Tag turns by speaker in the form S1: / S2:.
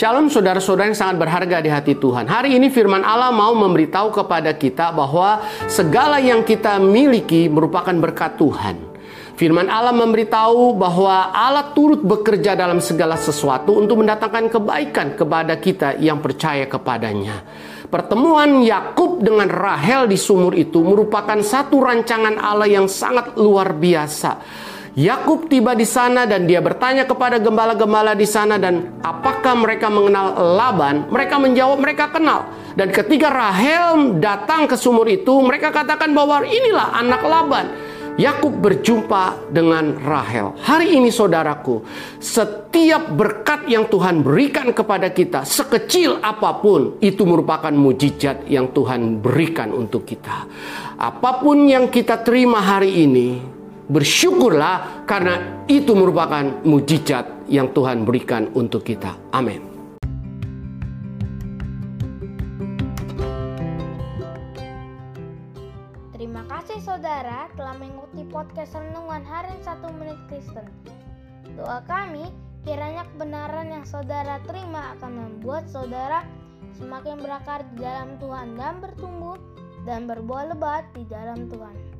S1: Shalom saudara-saudara yang sangat berharga di hati Tuhan. Hari ini firman Allah mau memberitahu kepada kita bahwa segala yang kita miliki merupakan berkat Tuhan. Firman Allah memberitahu bahwa Allah turut bekerja dalam segala sesuatu untuk mendatangkan kebaikan kepada kita yang percaya kepadanya. Pertemuan Yakub dengan Rahel di sumur itu merupakan satu rancangan Allah yang sangat luar biasa Yakub tiba di sana dan dia bertanya kepada gembala-gembala di sana dan apakah mereka mengenal Laban? Mereka menjawab mereka kenal. Dan ketika Rahel datang ke sumur itu, mereka katakan bahwa inilah anak Laban. Yakub berjumpa dengan Rahel. Hari ini saudaraku, setiap berkat yang Tuhan berikan kepada kita, sekecil apa pun, itu merupakan mujizat yang Tuhan berikan untuk kita. Apa pun yang kita terima hari ini, Bersyukurlah karena itu merupakan mujizat yang Tuhan berikan untuk kita. Amin.
S2: Terima kasih saudara telah mengikuti podcast Renungan Harian 1 Menit Kristen. Doa kami kiranya kebenaran yang saudara terima akan membuat saudara semakin berakar di dalam Tuhan dan bertumbuh dan berbuah lebat di dalam Tuhan.